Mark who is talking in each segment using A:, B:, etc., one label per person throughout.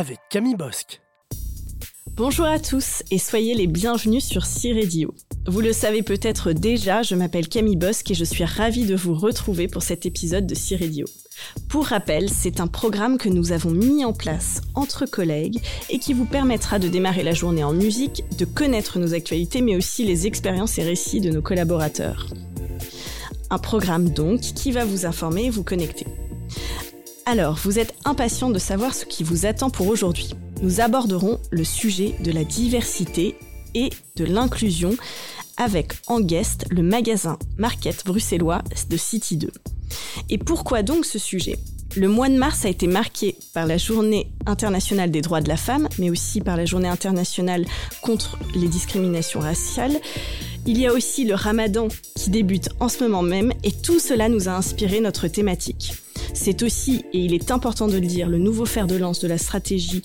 A: avec Camille Bosque.
B: Bonjour à tous et soyez les bienvenus sur C-Radio. Vous le savez peut-être déjà, je m'appelle Camille Bosque et je suis ravie de vous retrouver pour cet épisode de C-Radio. Pour rappel, c'est un programme que nous avons mis en place entre collègues et qui vous permettra de démarrer la journée en musique, de connaître nos actualités mais aussi les expériences et récits de nos collaborateurs. Un programme donc qui va vous informer et vous connecter. Alors, vous êtes impatient de savoir ce qui vous attend pour aujourd'hui. Nous aborderons le sujet de la diversité et de l'inclusion avec en guest le magasin Market bruxellois de City 2. Et pourquoi donc ce sujet? Le mois de mars a été marqué par la journée internationale des droits de la femme, mais aussi par la journée internationale contre les discriminations raciales. Il y a aussi le ramadan qui débute en ce moment même et tout cela nous a inspiré notre thématique. C'est aussi, et il est important de le dire, le nouveau fer de lance de la stratégie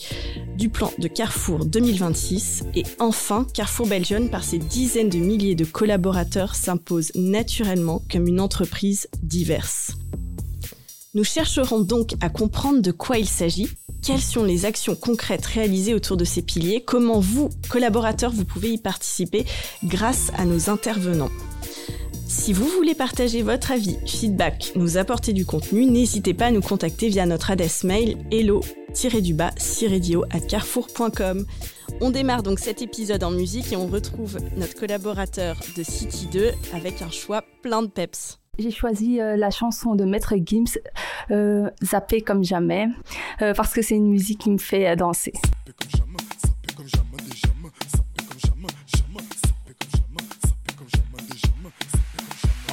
B: du plan de Carrefour 2026. Et enfin, Carrefour Belgium, par ses dizaines de milliers de collaborateurs, s'impose naturellement comme une entreprise diverse. Nous chercherons donc à comprendre de quoi il s'agit, quelles sont les actions concrètes réalisées autour de ces piliers, comment vous, collaborateurs, vous pouvez y participer grâce à nos intervenants. Si vous voulez partager votre avis, feedback, nous apporter du contenu, n'hésitez pas à nous contacter via notre adresse mail hello-du-bas at carrefour.com. On démarre donc cet épisode en musique et on retrouve notre collaborateur de City 2 avec un choix plein de peps.
C: J'ai choisi euh, la chanson de Maître Gims, euh, Zapper comme jamais, euh, parce que c'est une musique qui me fait euh, danser.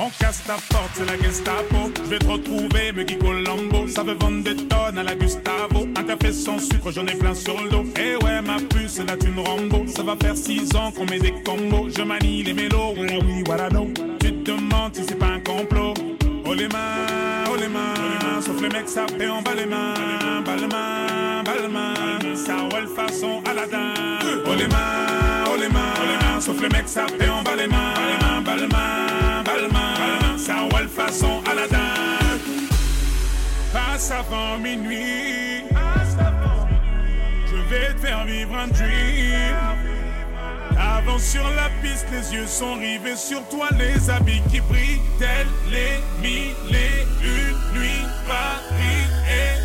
D: On casse ta porte, c'est la Gestapo. Je vais te retrouver, me Guigo Lambo. Ça veut vendre des tonnes à la Gustavo. Un café sans sucre, j'en ai plein sur le dos. Eh ouais, ma puce, la thune Rambo. Ça va faire six ans qu'on met des combos. Je manie les mélos, ouais, oui, voilà, non. Tu te demandes si c'est pas un complot. Oh les mains, oh les mains. Sauf les mecs, ça fait en bas les mains. Bas les mains, bas les mains. Ça ouais, façon Aladdin. Oh les mains, oh les mains. Oh. Sauf les mecs, ça fait en bas les mains. Bas les mains, bas les mains, Avant minuit. Je vais te faire vivre un dream. Avance sur la piste, les yeux sont rivés sur toi, les habits qui brillent, tels les mille et une nuits. Paris est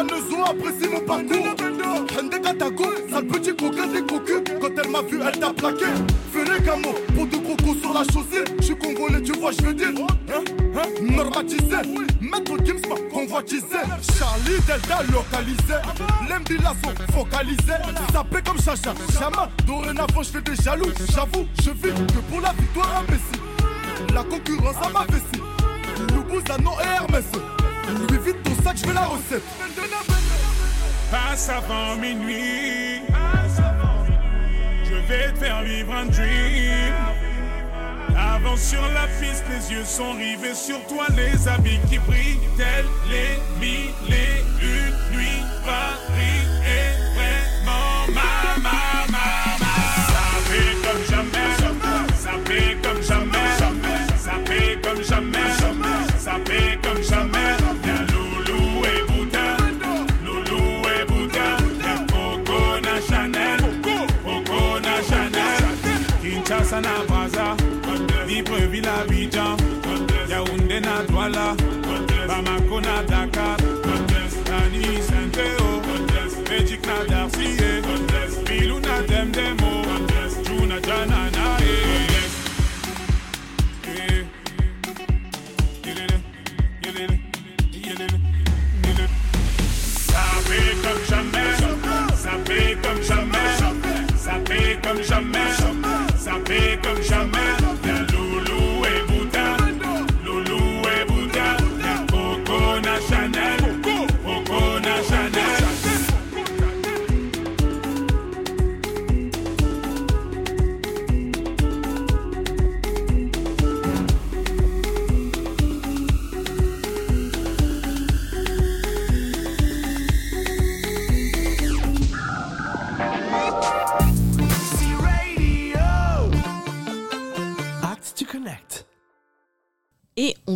E: la maison, apprécie mon parcours. Hende Katako, sale petit coquin des cocus. Quand elle m'a vu, elle t'a plaqué. Fais gamo, pour de crocos sur la chaussée. Je suis congolais, tu vois, je veux dire. Hein, hein, normatisé. Maître Gims convoitisé. Charlie Delta localisé. L'Embila sont focalisés. Sapé comme Chacha, Chama. Dorénavant, je fais des jaloux. J'avoue, je vis que pour la victoire imbécile. La concurrence à ma vessie. Loubouzanon et Hermès. Lui vite ton sac, je veux la recette.
D: Passe avant minuit. Je vais te faire vivre un dream. Avance sur la piste, les yeux sont rivés sur toi, les habits qui brillent, tels les mille et une nuits. Paris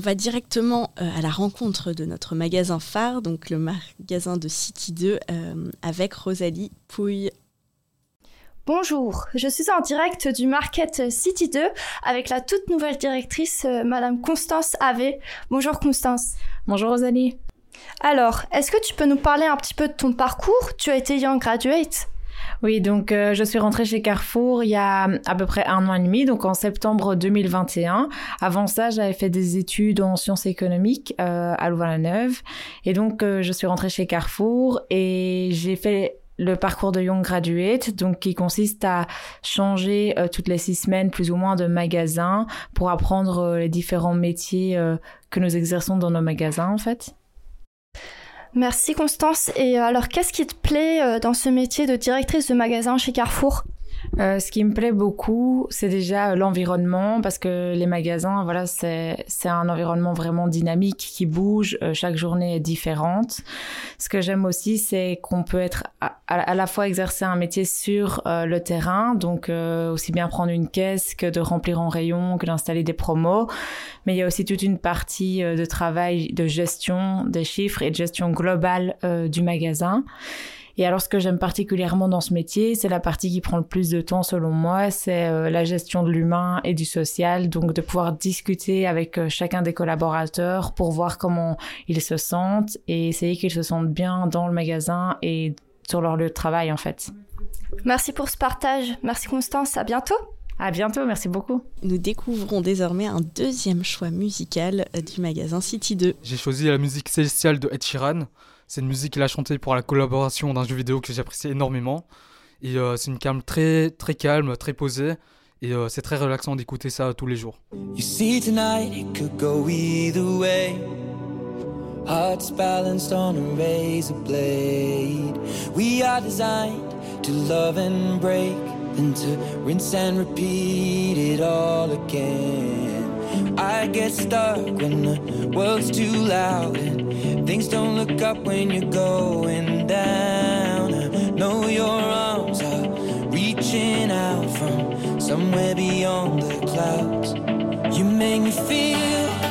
B: va directement euh, à la rencontre de notre magasin phare, donc le magasin de City 2, euh, avec Rosalie Pouille.
A: Bonjour, je suis en direct du Market City 2 avec la toute nouvelle directrice, euh, Madame Constance Ave. Bonjour Constance.
F: Bonjour Rosalie.
A: Alors, est-ce que tu peux nous parler un petit peu de ton parcours? Tu as été Young Graduate
F: oui, donc euh, je suis rentrée chez Carrefour il y a à peu près un an et demi, donc en septembre 2021. Avant ça, j'avais fait des études en sciences économiques euh, à Louvain-la-Neuve. Et donc, euh, je suis rentrée chez Carrefour et j'ai fait le parcours de Young Graduate, donc qui consiste à changer toutes les six semaines plus ou moins de magasin pour apprendre les différents métiers que nous exerçons dans nos magasins en fait.
A: Merci Constance. Et euh, alors, qu'est-ce qui te plaît euh, dans ce métier de directrice de magasin chez Carrefour?
F: Euh, ce qui me plaît beaucoup, c'est déjà euh, l'environnement parce que les magasins, voilà, c'est un environnement vraiment dynamique qui bouge. Euh, chaque journée est différente. Ce que j'aime aussi, c'est qu'on peut être à, à, la fois exercer un métier sur le terrain, donc aussi bien prendre une caisse que de remplir en rayon, que d'installer des promos. Mais il y a aussi toute une partie de travail de gestion des chiffres et de gestion globale du magasin. Et alors, ce que j'aime particulièrement dans ce métier, c'est la partie qui prend le plus de temps selon moi, c'est euh, la gestion de l'humain et du social. Donc, de pouvoir discuter avec euh, chacun des collaborateurs pour voir comment ils se sentent et essayer qu'ils se sentent bien dans le magasin et sur leur lieu de travail, en fait.
A: Merci pour ce partage. Merci Constance. À bientôt.
F: À bientôt, merci beaucoup.
B: Nous découvrons désormais un deuxième choix musical euh, du magasin City 2.
G: J'ai choisi la musique célestiale de Ed Sheeran. C'est une musique qu'il a chantée pour la collaboration d'un jeu vidéo que j'apprécie énormément. Et euh, c'est une calme très, très calme, très posée. Et euh, c'est très relaxant d'écouter ça tous les jours. You see tonight it could go either way. Hearts balanced on a razor blade. We are designed to love and break, then to rinse and repeat it all again. I get stuck when the world's too loud and things don't look up when you're going down. I know your arms are reaching out from somewhere beyond the clouds. You make me feel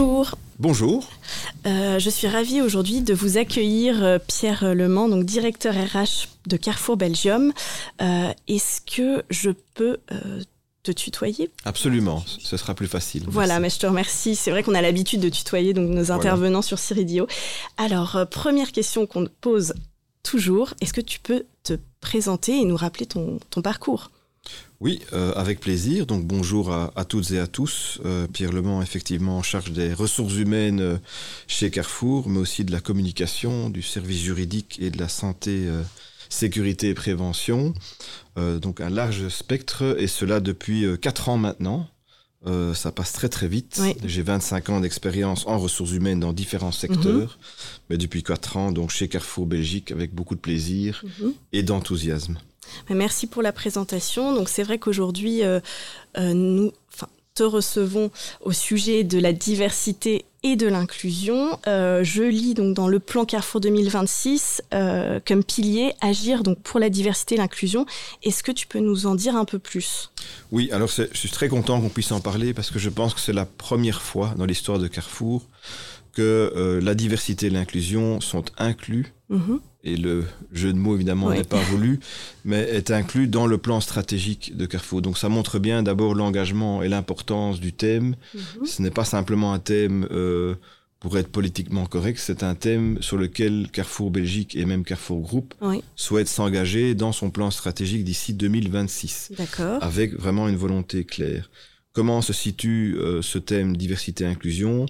B: Bonjour.
H: Bonjour.
B: Euh, je suis ravie aujourd'hui de vous accueillir, euh, Pierre Lemans, donc directeur RH de Carrefour Belgium. Euh, Est-ce que je peux te tutoyer?
H: Absolument, ce sera plus facile.
B: Voilà,
H: Merci.
B: mais je te remercie. C'est vrai qu'on a l'habitude de tutoyer donc nos intervenants sur Ciridio. Alors, première question qu'on pose toujours, est-ce que tu peux te présenter et nous rappeler ton, ton parcours?
H: Oui, euh, avec plaisir. Donc bonjour à, à toutes et à tous. Euh, Pierre Lemans, effectivement, en charge des ressources humaines euh, chez Carrefour, mais aussi de la communication, du service juridique et de la santé, euh, sécurité et prévention. Euh, donc un large spectre, et cela depuis euh, 4 ans maintenant. Euh, ça passe très très vite.
B: Oui.
H: J'ai 25 ans d'expérience en ressources humaines dans différents secteurs, mais depuis 4 ans, donc chez Carrefour Belgique, avec beaucoup de plaisir et d'enthousiasme.
B: Merci pour la présentation. Donc c'est vrai qu'aujourd'hui, euh, euh, nous enfin, te recevons au sujet de la diversité et de l'inclusion. Euh, je lis donc dans le plan Carrefour 2026 euh, comme pilier agir donc pour la diversité et l'inclusion. Est-ce que tu peux nous en dire un peu plus?
H: Oui, alors je suis très content qu'on puisse en parler parce que je pense que c'est la première fois dans l'histoire de Carrefour que euh, la diversité et l'inclusion sont inclus,
B: Mhm.
H: Et le jeu de mots évidemment
B: Oui.
H: n'est pas voulu, mais est inclus dans le plan stratégique de Carrefour. Donc ça montre bien d'abord l'engagement et l'importance du thème.
B: Mhm.
H: Ce n'est pas simplement un thème euh, pour être politiquement correct, c'est un thème sur lequel Carrefour Belgique et même Carrefour Group
B: Oui,
H: souhaitent s'engager dans son plan stratégique d'ici 2026
B: d'accord.
H: avec vraiment une volonté claire. Comment se situe euh, ce thème diversité-inclusion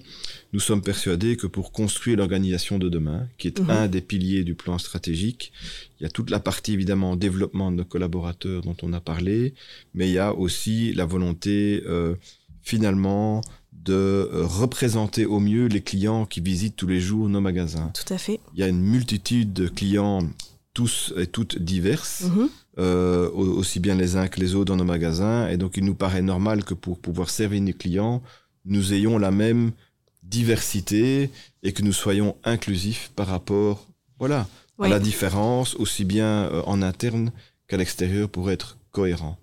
H: Nous sommes persuadés que pour construire l'organisation de demain, qui est
B: Mhm.
H: un des piliers du plan stratégique, il y a toute la partie évidemment développement de nos collaborateurs dont on a parlé, mais il y a aussi la volonté euh, finalement de euh, représenter au mieux les clients qui visitent tous les jours nos magasins.
B: Tout à fait.
H: Il y a une multitude de clients, tous et toutes diverses
B: Mhm.
H: Euh, au- aussi bien les uns que les autres dans nos magasins. Et donc, il nous paraît normal que pour pouvoir servir nos clients, nous ayons la même diversité et que nous soyons inclusifs par rapport, voilà,
B: Oui.
H: à la différence, aussi bien euh, en interne qu'à l'extérieur pour être cohérent.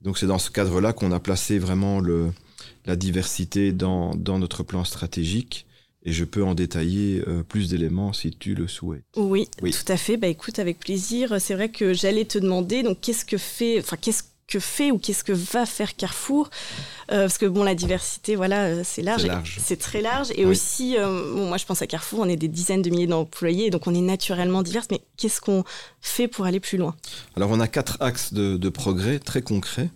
H: Donc, c'est dans ce cadre-là qu'on a placé vraiment le, la diversité dans, dans notre plan stratégique. Et je peux en détailler euh, plus d'éléments si tu le souhaites.
B: Oui,
H: Oui.
B: tout à fait. Bah écoute, avec plaisir. C'est vrai que j'allais te demander, donc qu'est-ce que fait, enfin qu'est-ce que fait ou qu'est-ce que va faire Carrefour Euh, Parce que bon, la diversité, voilà, euh, c'est large,
H: C'est
B: et-
H: large.
B: c'est très large. Et
H: Oui.
B: aussi, euh, bon, moi je pense à Carrefour, on est des dizaines de milliers d'employés, donc on est naturellement divers. Mais qu'est-ce qu'on fait pour aller plus loin?
H: Alors on a quatre axes de, de progrès très concrets.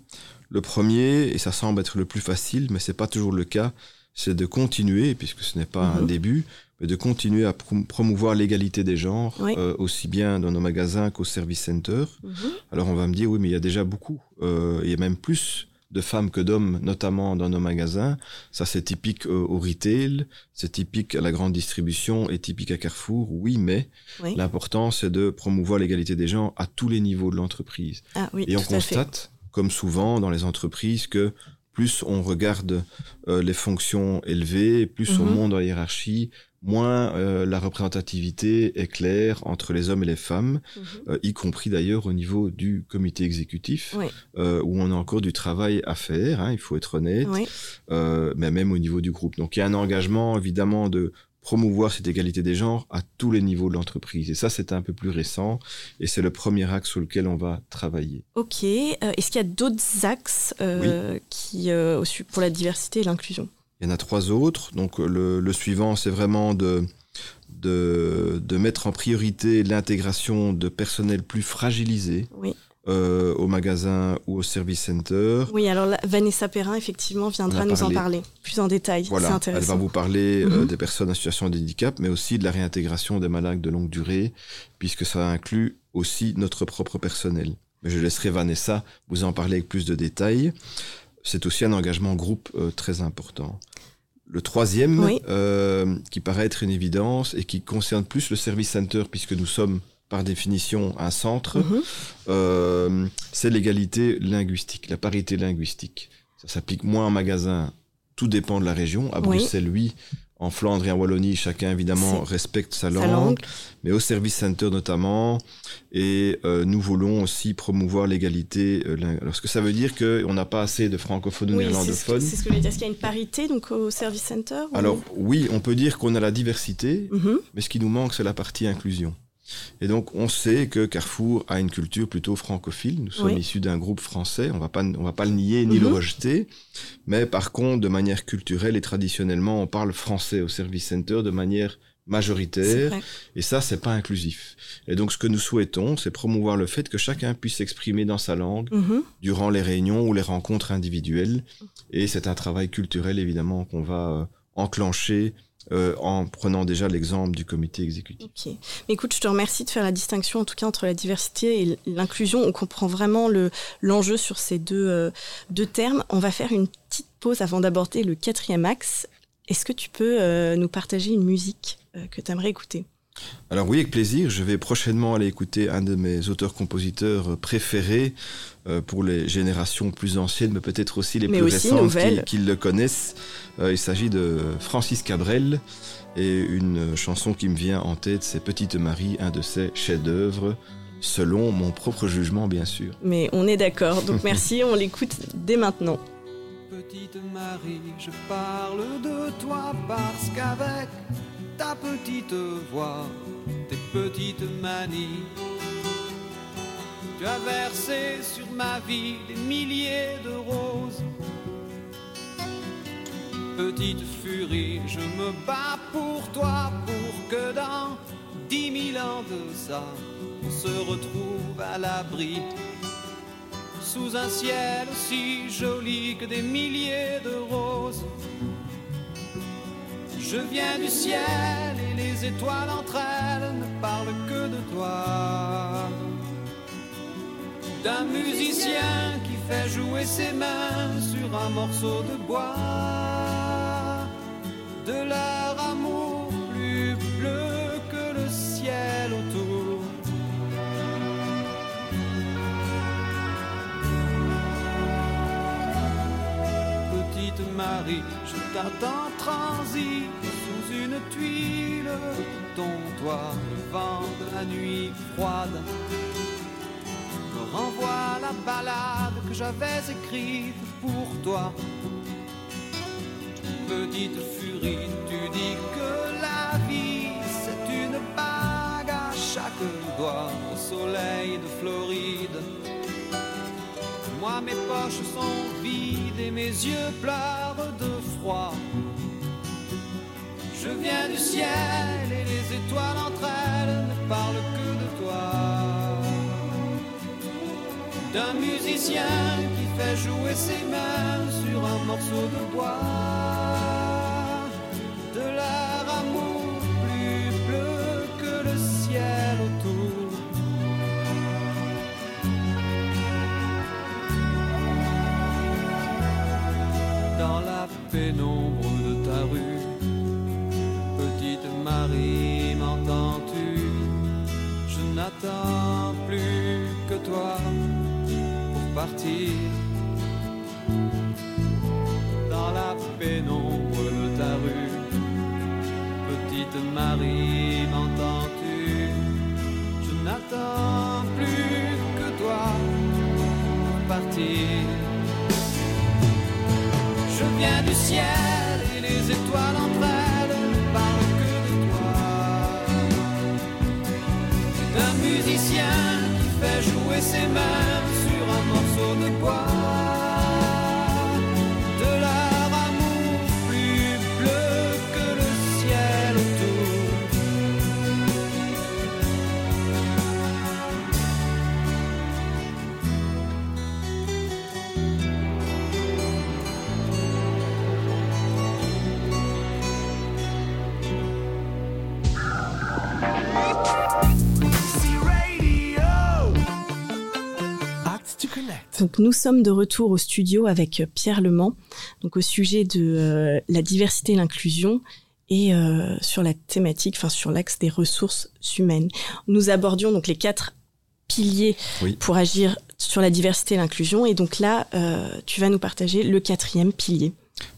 H: Le premier, et ça semble être le plus facile, mais c'est pas toujours le cas, c'est de continuer, puisque ce n'est pas un
B: Mhm.
H: début, mais de continuer à prom- promouvoir l'égalité des genres,
B: Oui.
H: euh, aussi bien dans nos magasins qu'au service center. Alors on va me dire, oui, mais il y a déjà beaucoup, euh, il y a même plus de femmes que d'hommes, notamment dans nos magasins. Ça, c'est typique euh, au retail, c'est typique à la grande distribution et typique à Carrefour, oui, mais
B: Oui.
H: l'important, c'est de promouvoir l'égalité des genres à tous les niveaux de l'entreprise.
B: Ah oui,
H: Et on constate, comme souvent dans les entreprises, que plus on regarde euh, les fonctions élevées, plus on
B: Mhm.
H: monte dans la hiérarchie, moins euh, la représentativité est claire entre les hommes et les femmes,
B: Mhm.
H: euh, y compris d'ailleurs au niveau du comité exécutif,
B: Oui.
H: euh, où on a encore du travail à faire, hein, il faut être honnête,
B: Oui.
H: mais même au niveau du groupe. Donc il y a un engagement évidemment de promouvoir cette égalité des genres à tous les niveaux de l'entreprise. Et ça, c'est un peu plus récent, et c'est le premier axe sur lequel on va travailler.
B: Ok. Euh, Est-ce qu'il y a d'autres axes euh, qui, euh, pour la diversité et l'inclusion?
H: Il y en a trois autres. Donc le, le suivant, c'est vraiment de, de, de mettre en priorité l'intégration de personnels plus fragilisés
B: Oui.
H: Euh, au magasin ou au service center.
B: Oui, alors là, Vanessa Perrin, effectivement, viendra nous en parler plus en détail. C'est
H: Voilà, elle
B: intéressant.
H: va vous parler euh,
B: Mhm.
H: des personnes en situation de handicap, mais aussi de la réintégration des malades de longue durée, puisque ça inclut aussi notre propre personnel. Mais je laisserai Vanessa vous en parler avec plus de détails. C'est aussi un engagement groupe euh, très important. Le troisième,
B: Oui.
H: qui paraît être une évidence et qui concerne plus le service center, puisque nous sommes par définition un centre,
B: Mhm.
H: euh, c'est l'égalité linguistique, la parité linguistique. Ça s'applique moins en magasin, tout dépend de la région. À. Bruxelles, oui, en Flandre et en Wallonie, chacun évidemment respecte sa langue, mais au service center notamment. Et euh, nous voulons aussi promouvoir l'égalité. Euh, ce que ça veut dire qu'on n'a pas assez de francophones ou néerlandophones.
B: C'est ce que je dire. Est-ce qu'il y a une parité donc au service center
H: Alors oui, on peut dire qu'on a la diversité, mhm. mais ce qui nous manque, c'est la partie inclusion. Et donc, on sait que Carrefour a une culture plutôt francophile. Nous sommes issus d'un groupe français. On va pas, on va pas le nier ni le mhm. rejeter. Mais par contre, de manière culturelle et traditionnellement, on parle français au service center de manière majoritaire. Et ça, c'est pas inclusif. Et donc, ce que nous souhaitons, c'est promouvoir le fait que chacun puisse s'exprimer dans sa langue mhm. durant les réunions ou les rencontres individuelles. Et c'est un travail culturel, évidemment, qu'on va euh, enclencher euh, en prenant déjà l'exemple du comité exécutif.
B: Ok. Mais écoute, je te remercie de faire la distinction, en tout cas, entre la diversité et l'inclusion. On comprend vraiment le, l'enjeu sur ces deux, euh, deux termes. On va faire une petite pause avant d'aborder le quatrième axe. Est-ce que tu peux euh, nous partager une musique que tu aimerais écouter?
H: Alors oui, avec plaisir. Je vais prochainement aller écouter un de mes auteurs-compositeurs préférés euh, pour les générations plus anciennes, mais peut-être aussi les plus récentes qui, le connaissent. Euh, il s'agit de Francis Cabrel et une chanson qui me vient en tête, c'est Petite Marie, un de ses chefs-d'œuvre, selon mon propre jugement, bien sûr.
B: Mais on est d'accord. Donc merci, on l'écoute dès maintenant.
I: Petite Marie, je parle de toi parce qu'avec ta petite voix, tes petites manies. Tu as versé sur ma vie des milliers de roses. Petite furie, je me bats pour toi, pour que dans dix mille ans de ça, on se retrouve à l'abri. Sous un ciel aussi joli que des milliers de roses. Je viens du ciel et les étoiles entre elles ne parlent que de toi. D'un musicien qui fait jouer ses mains sur un morceau de bois. De leur amour plus bleu que le ciel autour. Petite Marie, t'attends transi sous une tuile ton toit, le vent de la nuit froide me renvoie la balade que j'avais écrite pour toi. Petite furie, tu dis que la vie c'est une bague à chaque doigt au soleil de Floride. Moi mes poches sont vides et mes yeux pleurent de Je viens du ciel et les étoiles entre elles ne parlent que de toi. D'un musicien qui fait jouer ses mains sur un morceau de bois. N'attends plus que toi pour partir dans la pénombre de ta rue. Petite Marie, m'entends-tu? Je n'attends plus que toi pour partir. Je viens du ciel et les étoiles entre sur un morceau de bois.
B: Donc nous sommes de retour au studio avec Pierre Lemans, donc au sujet de euh, la diversité et l'inclusion et euh, sur la thématique, enfin sur l'axe des ressources humaines. Nous abordions donc les quatre piliers pour agir sur la diversité et l'inclusion et donc là euh, tu vas nous partager le quatrième pilier.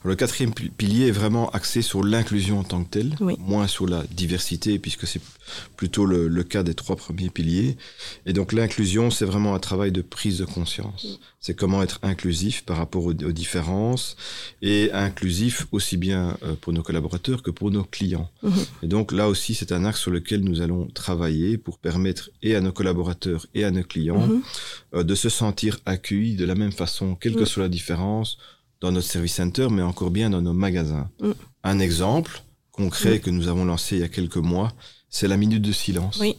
H: Le quatrième pilier est vraiment axé sur l'inclusion en tant que telle, moins sur la diversité, puisque c'est plutôt le, cas des trois premiers piliers. Et donc l'inclusion, c'est vraiment un travail de prise de conscience. C'est comment être inclusif par rapport aux, différences et inclusif aussi bien euh, pour nos collaborateurs que pour nos clients. Mm-hmm. Et donc là aussi, c'est un axe sur lequel nous allons travailler pour permettre et à nos collaborateurs et à nos clients mm-hmm. euh, de se sentir accueillis de la même façon, quelle que soit la différence dans notre service center, mais encore bien dans nos magasins. Mm. Un exemple concret mm. que nous avons lancé il y a quelques mois, c'est la minute de silence.
B: Oui,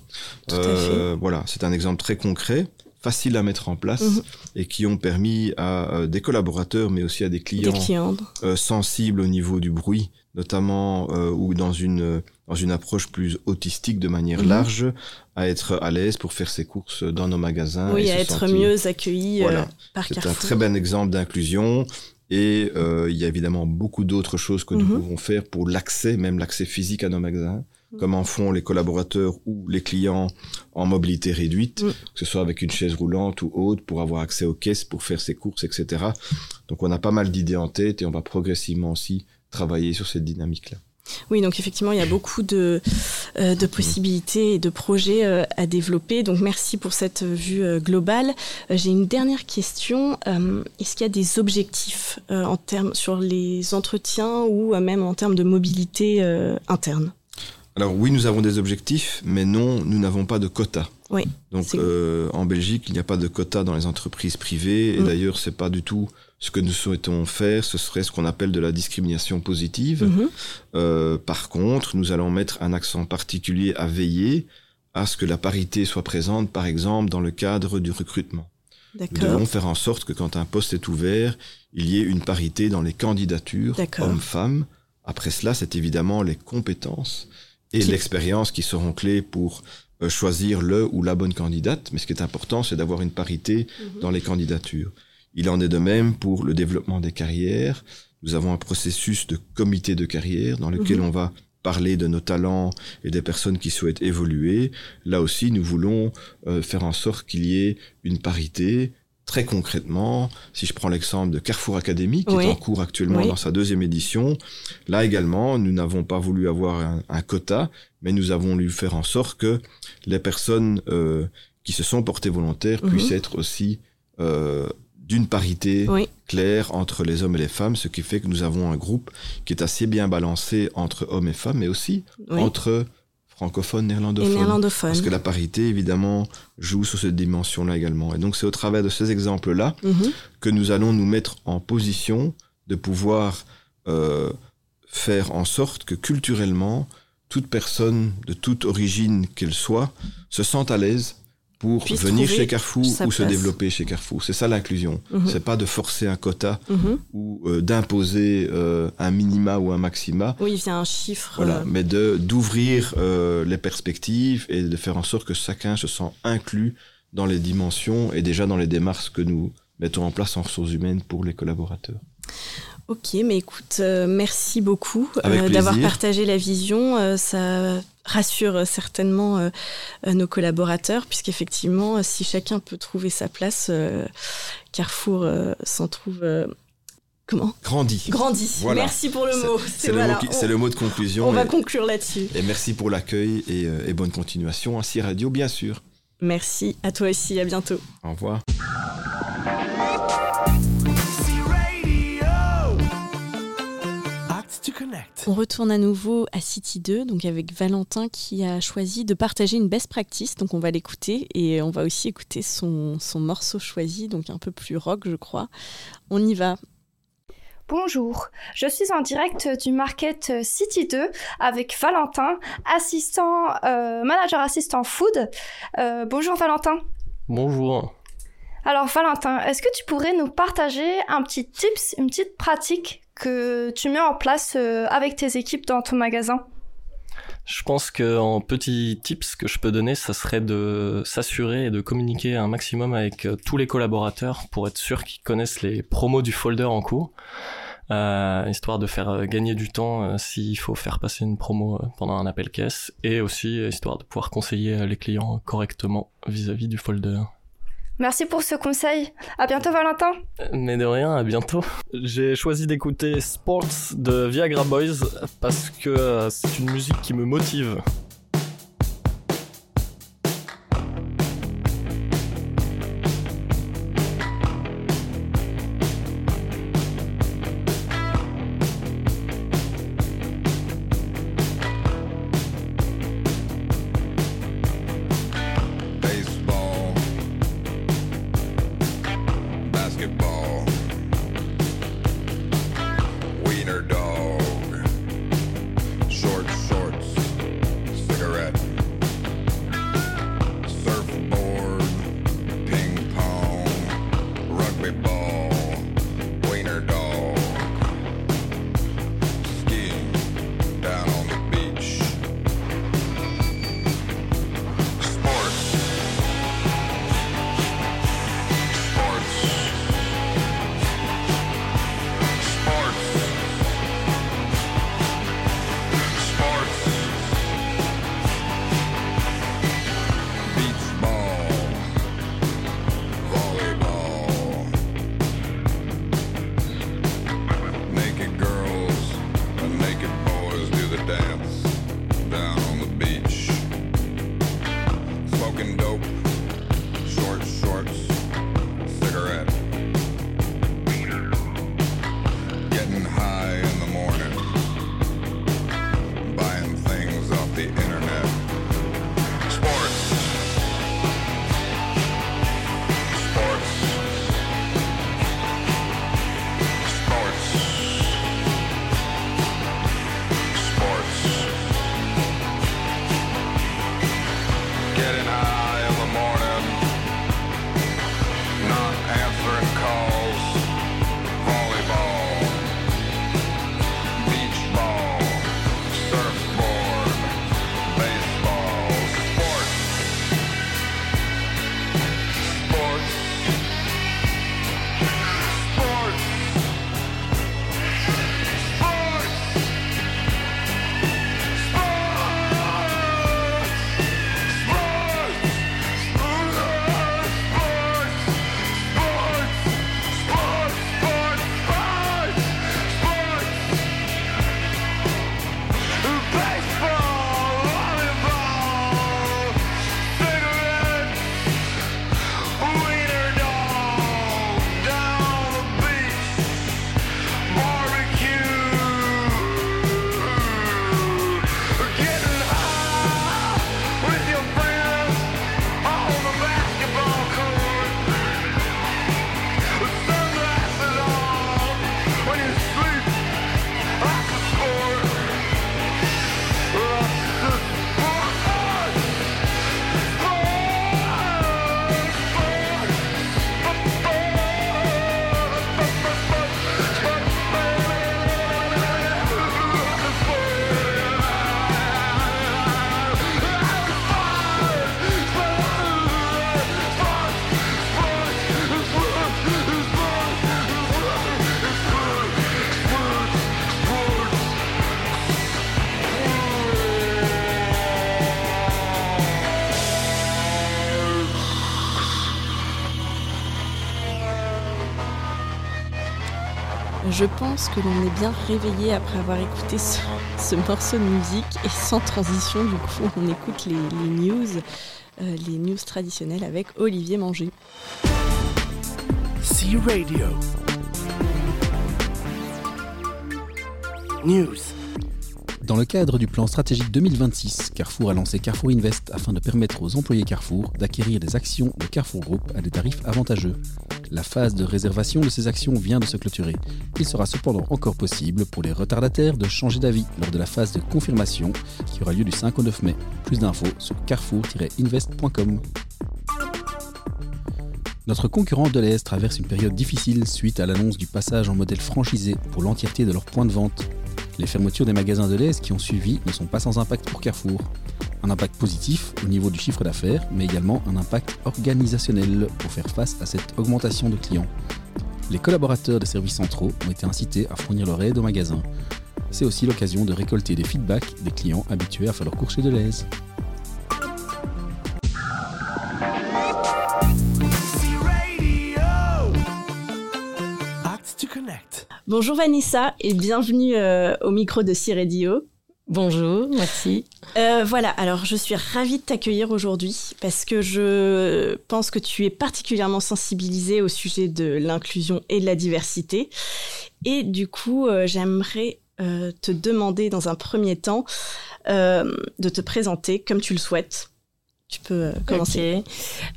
B: tout à
H: euh, fait. Voilà, c'est un exemple très concret, facile à mettre en place mm-hmm. et qui ont permis à euh, des collaborateurs, mais aussi à des clients, euh, sensibles au niveau du bruit, notamment ou dans une dans une approche plus autistique de manière mm-hmm. large, à être à l'aise pour faire ses courses dans nos magasins.
B: Oui, à être mieux accueillis voilà. par
H: C'est un très bon exemple d'inclusion et euh, il y a évidemment beaucoup d'autres choses que nous mhm. pouvons faire pour l'accès, même l'accès physique à nos magasins, mhm. comme en font les collaborateurs ou les clients en mobilité réduite, mhm. que ce soit avec une chaise roulante ou autre, pour avoir accès aux caisses, pour faire ses courses, etc. Donc on a pas mal d'idées en tête et on va progressivement aussi travailler sur cette dynamique-là.
B: Oui, donc effectivement, il y a beaucoup de, euh, de possibilités et de projets euh, à développer. Donc merci pour cette vue euh, globale. J'ai une dernière question. Est-ce qu'il y a des objectifs en termes sur les entretiens ou même en termes de mobilité interne?
H: Alors oui, nous avons des objectifs, mais non, nous n'avons pas de quotas.
B: Oui.
H: Donc en Belgique, il n'y a pas de quotas dans les entreprises privées, et mm. d'ailleurs, c'est pas du tout ce que nous souhaitons faire, ce serait ce qu'on appelle de la discrimination positive. Mhm. Euh, par contre, nous allons mettre un accent particulier à veiller à ce que la parité soit présente, par exemple, dans le cadre du recrutement. Nous devons faire en sorte que quand un poste est ouvert, il y ait une parité dans les candidatures, hommes-femmes. Après cela, c'est évidemment les compétences et l'expérience qui seront clés pour euh, choisir le ou la bonne candidate. Mais ce qui est important, c'est d'avoir une parité mhm. dans les candidatures. Il en est de même pour le développement des carrières. Nous avons un processus de comité de carrière dans lequel mhm. on va parler de nos talents et des personnes qui souhaitent évoluer. Là aussi, nous voulons euh, faire en sorte qu'il y ait une parité. Très concrètement, si je prends l'exemple de Carrefour Academy, qui est en cours actuellement dans sa deuxième édition, là également, nous n'avons pas voulu avoir un, quota, mais nous avons voulu faire en sorte que les personnes euh, qui se sont portées volontaires mhm. puissent être aussi euh, d'une parité claire entre les hommes et les femmes, ce qui fait que nous avons un groupe qui est assez bien balancé entre hommes et femmes, mais aussi entre francophones, néerlandophones.
B: néerlandophones.
H: Parce que la parité, évidemment, joue sur cette dimension-là également. Et donc, c'est au travers de ces exemples-là mhm. que nous allons nous mettre en position de pouvoir euh, faire en sorte que culturellement, toute personne, de toute origine qu'elle soit, se sente à l'aise pour venir chez Carrefour ou se développer chez Carrefour. C'est ça l'inclusion. Mhm. C'est pas de forcer un quota mhm. ou euh, d'imposer euh, un minima ou un maxima.
B: Oui, il y a un chiffre.
H: Voilà, euh. mais de d'ouvrir les perspectives et de faire en sorte que chacun se sent inclus dans les dimensions et déjà dans les démarches que nous mettons en place en ressources humaines pour les collaborateurs.
B: Ok, mais écoute, euh, merci beaucoup euh, d'avoir partagé la vision. Euh, ça rassure certainement nos collaborateurs, puisqu'effectivement, si chacun peut trouver sa place, Carrefour s'en trouve comment?
H: Grandi.
B: Grandi. Merci pour le mot.
H: C'est le, mot de conclusion.
B: On va conclure là-dessus.
H: Et merci pour l'accueil et, et, bonne continuation. Ainsi Radio, bien sûr.
B: Merci à toi aussi. À bientôt.
H: Au revoir.
B: On retourne à nouveau à City 2, donc avec Valentin qui a choisi de partager une best practice. Donc on va l'écouter et on va aussi écouter son, son morceau choisi, donc un peu plus rock, je crois. On y va.
A: Bonjour, je suis en direct du Market City 2 avec Valentin, assistant, euh, manager assistant food. Euh, bonjour Valentin.
J: Bonjour.
A: Alors Valentin, est-ce que tu pourrais nous partager un petit tips, une petite pratique que tu mets en place euh, avec tes équipes dans ton magasin?
J: Je pense qu'en petit tips que je peux donner, ça serait de s'assurer et de communiquer un maximum avec euh, tous les collaborateurs pour être sûr qu'ils connaissent les promos du folder en cours, euh, histoire de faire gagner du temps s'il faut faire passer une promo pendant un appel caisse, et aussi histoire de pouvoir conseiller les clients correctement vis à -vis du folder.
A: Merci pour ce conseil. À bientôt, Valentin.
J: Mais de rien, à bientôt. J'ai choisi d'écouter Sports de Viagra Boys parce que euh, c'est une musique qui me motive.
B: Pense que l'on est bien réveillé après avoir écouté ce, ce morceau de musique et sans transition, du coup, on écoute les, les news, euh, les news traditionnelles avec Olivier Manger.
K: C Radio. News.
L: Dans le cadre du plan stratégique 2026, Carrefour a lancé Carrefour Invest afin de permettre aux employés Carrefour d'acquérir des actions de Carrefour Group à des tarifs avantageux. La phase de réservation de ces actions vient de se clôturer. Il sera cependant encore possible pour les retardataires de changer d'avis lors de la phase de confirmation qui aura lieu du 5 au 9 mai. Plus d'infos sur carrefour-invest.com. Notre concurrent Deleuze traverse une période difficile suite à l'annonce du passage en modèle franchisé pour l'entièreté de leurs points de vente. Les fermetures des magasins Deleuze qui ont suivi ne sont pas sans impact pour Carrefour. Un impact positif au niveau du chiffre d'affaires, mais également un impact organisationnel pour faire face à cette augmentation de clients. Les collaborateurs des services centraux ont été incités à fournir leur aide aux magasins. C'est aussi l'occasion de récolter des feedbacks des clients habitués à faire leurs courses chez Deleuze.
B: Bonjour Vanessa et bienvenue euh, au micro de C-Radio.
M: Bonjour, merci.
B: Euh, voilà, alors je suis ravie de t'accueillir aujourd'hui parce que je pense que tu es particulièrement sensibilisée au sujet de l'inclusion et de la diversité. Et du coup, euh, j'aimerais te demander dans un premier temps de te présenter comme tu le souhaites. Tu peux euh, commencer.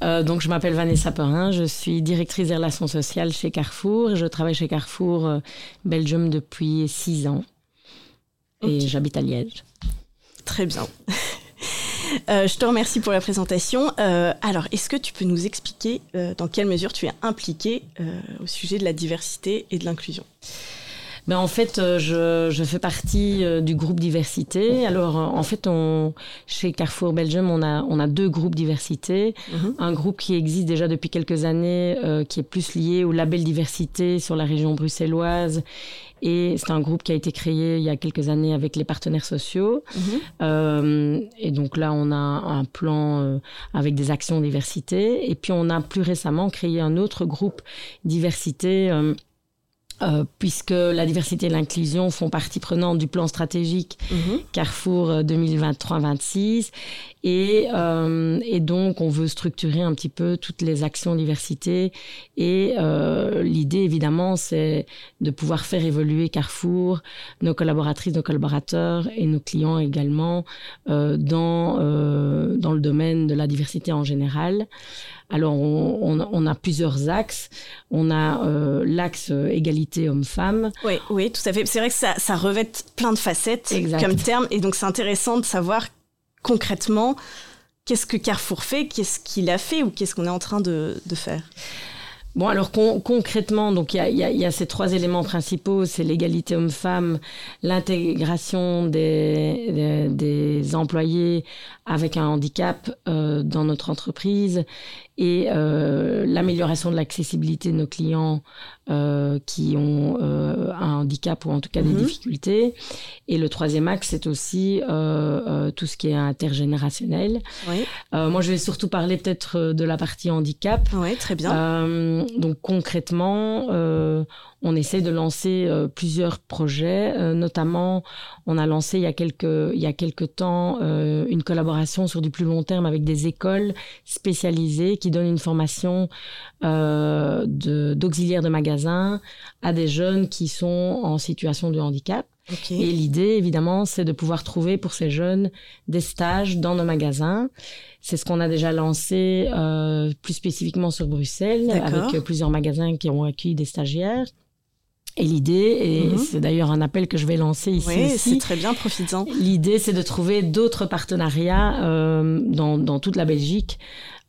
M: Euh, donc, je m'appelle Vanessa Perrin, je suis directrice des relations sociales chez Carrefour. Je travaille chez Carrefour euh, Belgium depuis six ans. Et j'habite à Liège.
B: Très bien. Euh, je te remercie pour la présentation. Alors, est-ce que tu peux nous expliquer dans quelle mesure tu es impliquée au sujet de la diversité et de l'inclusion?
M: Ben, en fait, euh, je, je fais partie euh, du groupe diversité. Alors, euh, en fait, on, chez Carrefour Belgium, on a, on a deux groupes diversité.
B: Mhm.
M: Un groupe qui existe déjà depuis quelques années, euh, qui est plus lié au label diversité sur la région bruxelloise. Et c'est un groupe qui a été créé il y a quelques années avec les partenaires sociaux. Euh, et donc là, on a un plan euh, avec des actions diversité. Et puis, on a plus récemment créé un autre groupe diversité. euh, euh, puisque la diversité et l'inclusion font partie prenante du plan stratégique Carrefour euh, 2023-26. Et, euh, et donc, on veut structurer un petit peu toutes les actions diversité. Et euh, l'idée, évidemment, c'est de pouvoir faire évoluer Carrefour, nos collaboratrices, nos collaborateurs et nos clients également euh, dans, euh, dans le domaine de la diversité en général. Alors, on, on, on a plusieurs axes. On a euh, l'axe euh, égalité homme-femme.
B: Oui, oui, tout à fait. C'est vrai que ça, ça revêt plein de facettes
M: Exact.
B: comme terme. Et donc, c'est intéressant de savoir concrètement qu'est-ce que Carrefour fait, qu'est-ce qu'il a fait ou qu'est-ce qu'on est en train de, de faire.
M: Bon, alors con- concrètement, donc il y a, il y a- il y a ces trois éléments principaux, c'est l'égalité homme-femme, l'intégration des, des, des employés avec un handicap euh, dans notre entreprise et euh, l'amélioration de l'accessibilité de nos clients euh, qui ont euh, un handicap ou en tout cas des
B: Mhm.
M: difficultés. Et le troisième axe, c'est aussi tout ce qui est intergénérationnel.
B: Oui.
M: Moi, je vais surtout parler peut-être de la partie handicap.
B: Oui, très bien.
M: Donc concrètement, on essaie de lancer plusieurs projets. Notamment, on a lancé il y a quelques, il y a quelques temps une collaboration sur du plus long terme avec des écoles spécialisées qui donnent une formation euh, de- d'auxiliaire de, magasin à des jeunes qui sont en situation de handicap. Et l'idée, évidemment, c'est de pouvoir trouver pour ces jeunes des stages dans nos magasins. C'est ce qu'on a déjà lancé euh, plus spécifiquement sur Bruxelles, avec euh, plusieurs magasins qui ont accueilli des stagiaires. Et l'idée, et
B: Mhm.
M: c'est d'ailleurs un appel que je vais lancer ici
B: Oui, c'est très bien, profites-en.
M: L'idée, c'est de trouver d'autres partenariats euh, dans, dans toute la Belgique,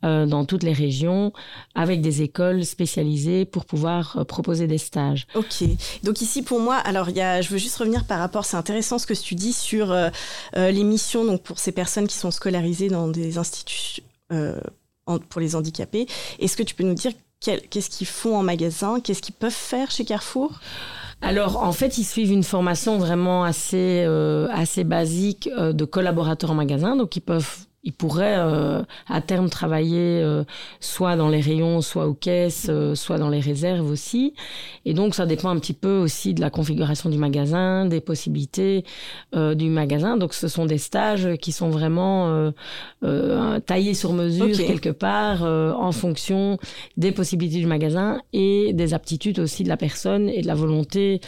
M: euh, dans toutes les régions, avec des écoles spécialisées pour pouvoir euh, proposer des stages.
B: Ok. Donc ici pour moi, alors il y a, je veux juste revenir par rapport, c'est intéressant ce que tu dis sur euh, les missions donc pour ces personnes qui sont scolarisées dans des instituts en- pour les handicapés. Est-ce que tu peux nous dire qu'est-ce qu'ils font en magasin, qu'est-ce qu'ils peuvent faire chez Carrefour?
M: Alors, en fait, ils suivent une formation vraiment assez, euh, assez basique euh, de collaborateurs en magasin. Donc, ils peuvent, ils pourraient euh, à terme travailler euh, soit dans les rayons, soit aux caisses, euh, soit dans les réserves aussi. Et donc, ça dépend un petit peu aussi de la configuration du magasin, des possibilités euh, du magasin. Donc, ce sont des stages qui sont vraiment taillés sur mesure quelque part en fonction des possibilités du magasin et des aptitudes aussi de la personne et de la volonté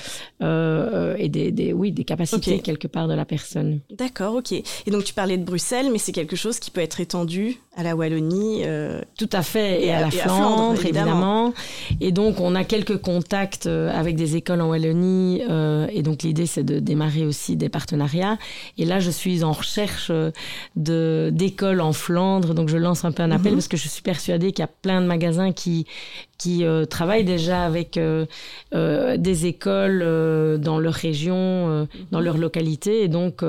M: et des, des- oui des capacités quelque part de la personne.
B: D'accord, ok. Et donc tu parlais de Bruxelles, mais c'est quelque chose qui peut être étendu à la Wallonie. euh,
M: Tout à fait, et, à, la Flandre, évidemment. Et donc, on a quelques contacts euh, avec des écoles en Wallonie, euh, et donc l'idée, c'est de démarrer aussi des partenariats. Et là, je suis en recherche de d'écoles en Flandre, donc je lance un peu un appel
B: Mhm.
M: parce que je suis persuadée qu'il y a plein de magasins qui qui euh, travaillent déjà avec des écoles dans leur région, euh, dans leur localité, et donc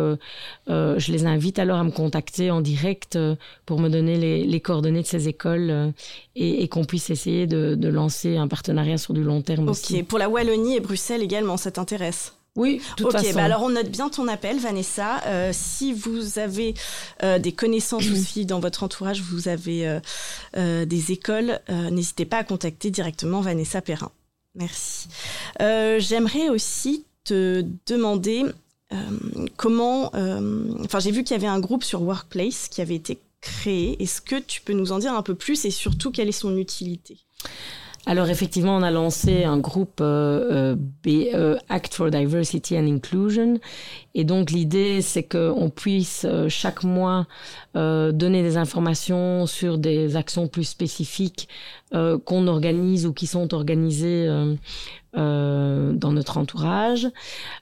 M: je les invite alors à me contacter en direct pour me donner les, les coordonnées de ces écoles euh, et, et qu'on puisse essayer de, de lancer un partenariat sur du long terme aussi.
B: Ok, pour la Wallonie et Bruxelles également, ça t'intéresse?
M: Oui, de toute
B: ok,
M: façon.
B: bah alors on note bien ton appel, Vanessa. Euh, si vous avez euh, des connaissances aussi dans votre entourage, vous avez euh, des écoles, n'hésitez pas à contacter directement Vanessa Perrin. Merci. J'aimerais aussi te demander comment. Enfin, j'ai vu qu'il y avait un groupe sur Workplace qui avait été créé. Est-ce que tu peux nous en dire un peu plus et surtout quelle est son utilité?
M: Alors effectivement, on a lancé un groupe euh, euh, BE Act for Diversity and Inclusion. Et donc l'idée, c'est qu'on puisse euh, chaque mois euh, donner des informations sur des actions plus spécifiques euh, qu'on organise ou qui sont organisées euh, dans notre entourage.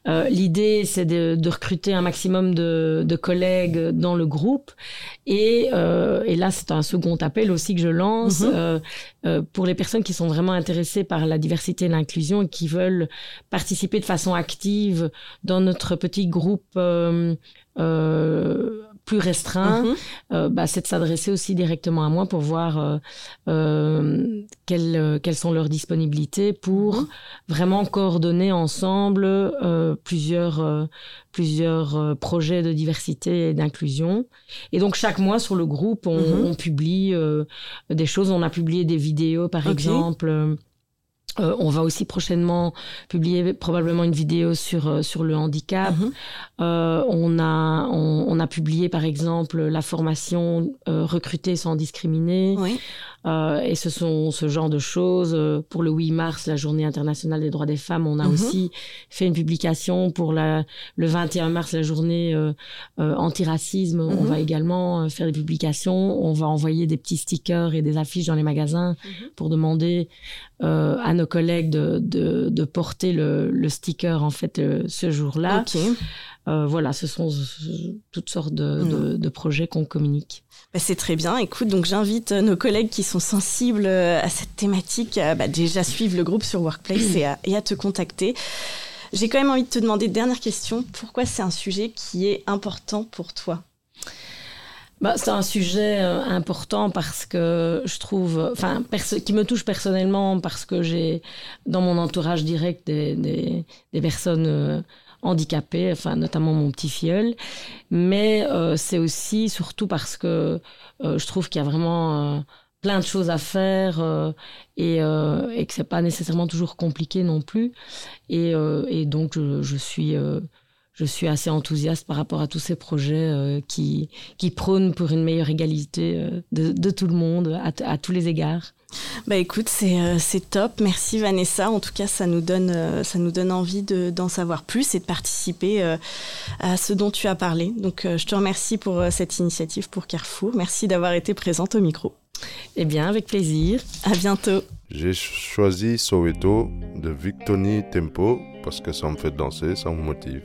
M: L'idée, c'est de, de recruter un maximum de, de collègues dans le groupe. Et, et là, c'est un second appel aussi que je lance
B: Mhm.
M: pour les personnes qui sont vraiment intéressées par la diversité et l'inclusion et qui veulent participer de façon active dans notre petit groupe euh, euh, plus restreint,
B: Mhm.
M: euh, bah, c'est de s'adresser aussi directement à moi pour voir euh, euh, quelles, quelles sont leurs disponibilités pour
B: Mhm.
M: vraiment coordonner ensemble plusieurs, plusieurs projets de diversité et d'inclusion. Et donc chaque mois sur le groupe, on,
B: Mhm.
M: on publie des choses. On a publié des vidéos, par exemple. Euh, on va aussi prochainement publier probablement une vidéo sur, euh, sur le handicap.
B: Mhm.
M: Euh, on, a, on, on a publié par exemple la formation Recruter sans discriminer.
B: Oui.
M: Et ce sont ce genre de choses. Pour le 8 mars, la journée internationale des droits des femmes, on a
B: Mhm.
M: aussi fait une publication. Pour la, le 21 mars, la journée antiracisme, on
B: Mhm.
M: va également faire des publications. On va envoyer des petits stickers et des affiches dans les magasins pour demander euh, à nos collègues de, de, de porter le, le sticker en fait euh, ce jour-là. Euh, voilà, ce sont toutes sortes de, de, de projets qu'on communique.
B: Bah, c'est très bien. Écoute, donc j'invite nos collègues qui sont sensibles à cette thématique à bah, déjà suivre le groupe sur Workplace et à, et à te contacter. J'ai quand même envie de te demander, dernière question, pourquoi c'est un sujet qui est important pour toi?
M: Bah, c'est un sujet euh, important parce que je trouve, enfin, qui me touche personnellement parce que j'ai dans mon entourage direct des, des, personnes euh, handicapées, enfin, notamment mon petit filleul. Mais euh, c'est aussi surtout parce que je trouve qu'il y a vraiment plein de choses à faire et, euh, et que c'est pas nécessairement toujours compliqué non plus. Et, donc, je suis. Je suis assez enthousiaste par rapport à tous ces projets euh, qui, qui prônent pour une meilleure égalité euh, de, de tout le monde, à, t- à tous les égards.
B: Bah écoute, c'est euh, c'est top. Merci Vanessa. En tout cas, ça nous donne, euh, ça nous donne envie de- d'en savoir plus et de participer euh, à ce dont tu as parlé. Donc, euh, je te remercie pour euh, cette initiative pour Carrefour. Merci d'avoir été présente au micro.
M: Eh bien, avec plaisir.
B: À bientôt.
N: J'ai choisi Soweto de Victony Tempo parce que ça me fait danser, ça me motive.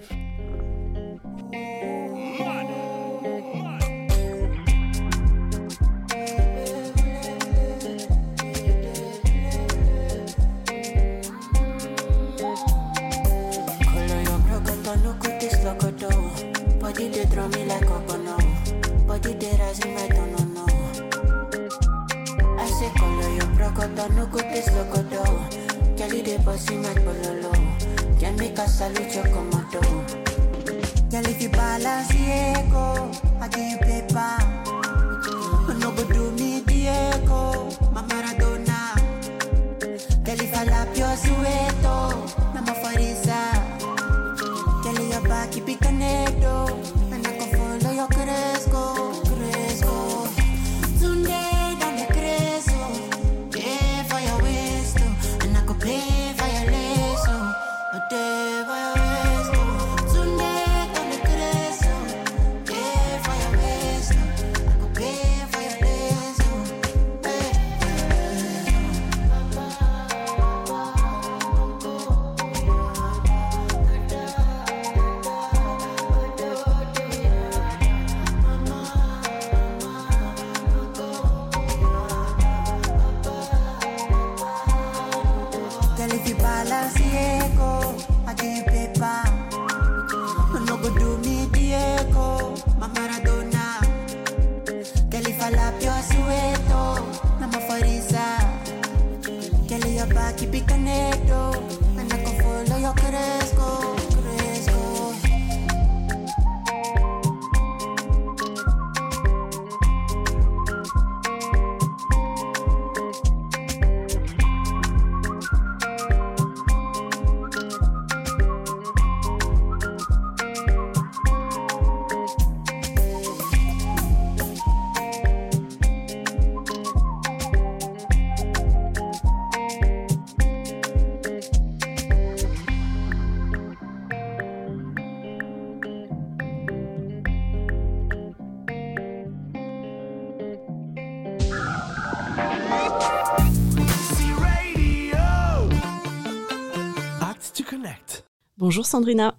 B: Bonjour Sandrina.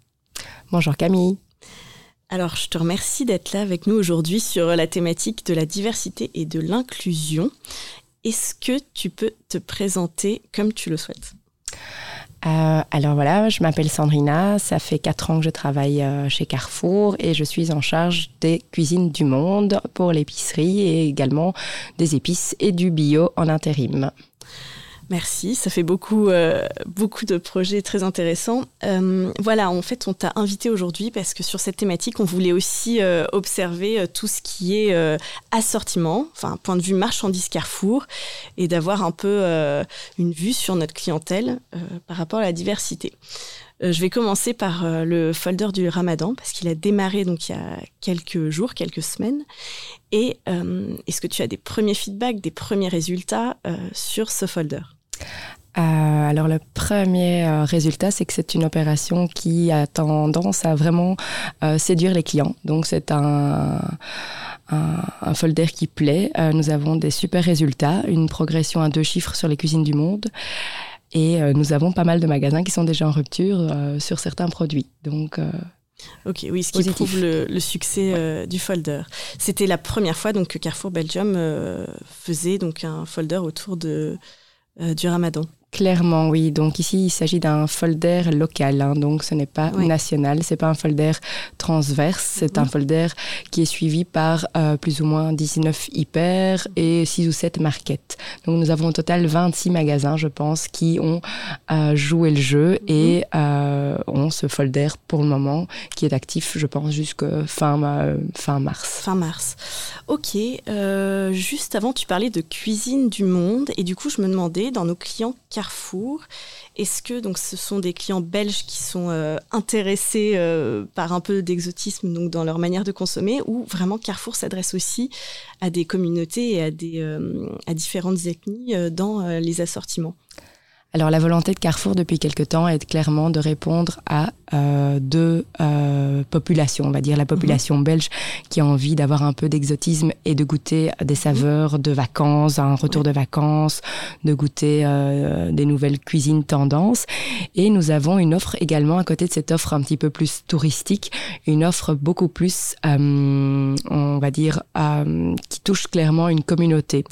O: Bonjour Camille.
B: Alors, je te remercie d'être là avec nous aujourd'hui sur la thématique de la diversité et de l'inclusion. Est-ce que tu peux te présenter comme tu le souhaites?
O: Euh, alors voilà, je m'appelle Sandrina, ça fait 4 ans que je travaille euh, chez Carrefour et je suis en charge des cuisines du monde pour l'épicerie et également des épices et du bio en intérim.
B: Merci, ça fait beaucoup, euh, beaucoup de projets très intéressants. Euh, voilà, en fait, on t'a invité aujourd'hui parce que sur cette thématique, on voulait aussi euh, observer tout ce qui est assortiment, enfin, point de vue marchandise Carrefour, et d'avoir un peu une vue sur notre clientèle par rapport à la diversité. Je vais commencer par le folder du Ramadan parce qu'il a démarré donc il y a quelques jours, quelques semaines. Et est-ce que tu as des premiers feedbacks, des premiers résultats sur ce folder?
O: Euh, alors le premier euh, résultat, c'est que c'est une opération qui a tendance à vraiment euh, séduire les clients. Donc c'est un, un, un folder qui plaît. Nous avons des super résultats, une progression à deux chiffres sur les cuisines du monde. Et nous avons pas mal de magasins qui sont déjà en rupture sur certains produits. Donc
B: Ok, oui, ce qui
O: Positif.
B: prouve le, le succès euh, du folder. C'était la première fois donc que Carrefour Belgium euh, faisait donc un folder autour de du Ramadan.
O: Clairement, oui. Donc ici, il s'agit d'un folder local. hein. donc ce n'est pas
B: Oui.
O: national, c'est pas un folder transverse. C'est un folder qui est suivi par euh, plus ou moins 19 hyper et 6 ou 7 markets. Donc nous avons au total 26 magasins, je pense, qui ont euh, joué le jeu et euh, ont ce folder pour le moment qui est actif, je pense, jusqu'à fin, fin mars.
B: Fin mars. Ok, euh, juste avant, tu parlais de cuisine du monde et du coup, je me demandais dans nos clients Carrefour, est-ce que donc ce sont des clients belges qui sont euh, intéressés euh, par un peu d'exotisme donc dans leur manière de consommer ou vraiment Carrefour s'adresse aussi à des communautés et à des euh, à différentes ethnies euh, dans euh, les assortiments?
O: Alors la volonté de Carrefour depuis quelque temps est clairement de répondre à euh, deux euh, populations, on va dire la population belge qui a envie d'avoir un peu d'exotisme et de goûter des saveurs de vacances, un retour de vacances, de goûter euh, des nouvelles cuisines tendances. Et nous avons une offre également à côté de cette offre un petit peu plus touristique, une offre beaucoup plus, euh, on va dire, euh, qui touche clairement une communauté.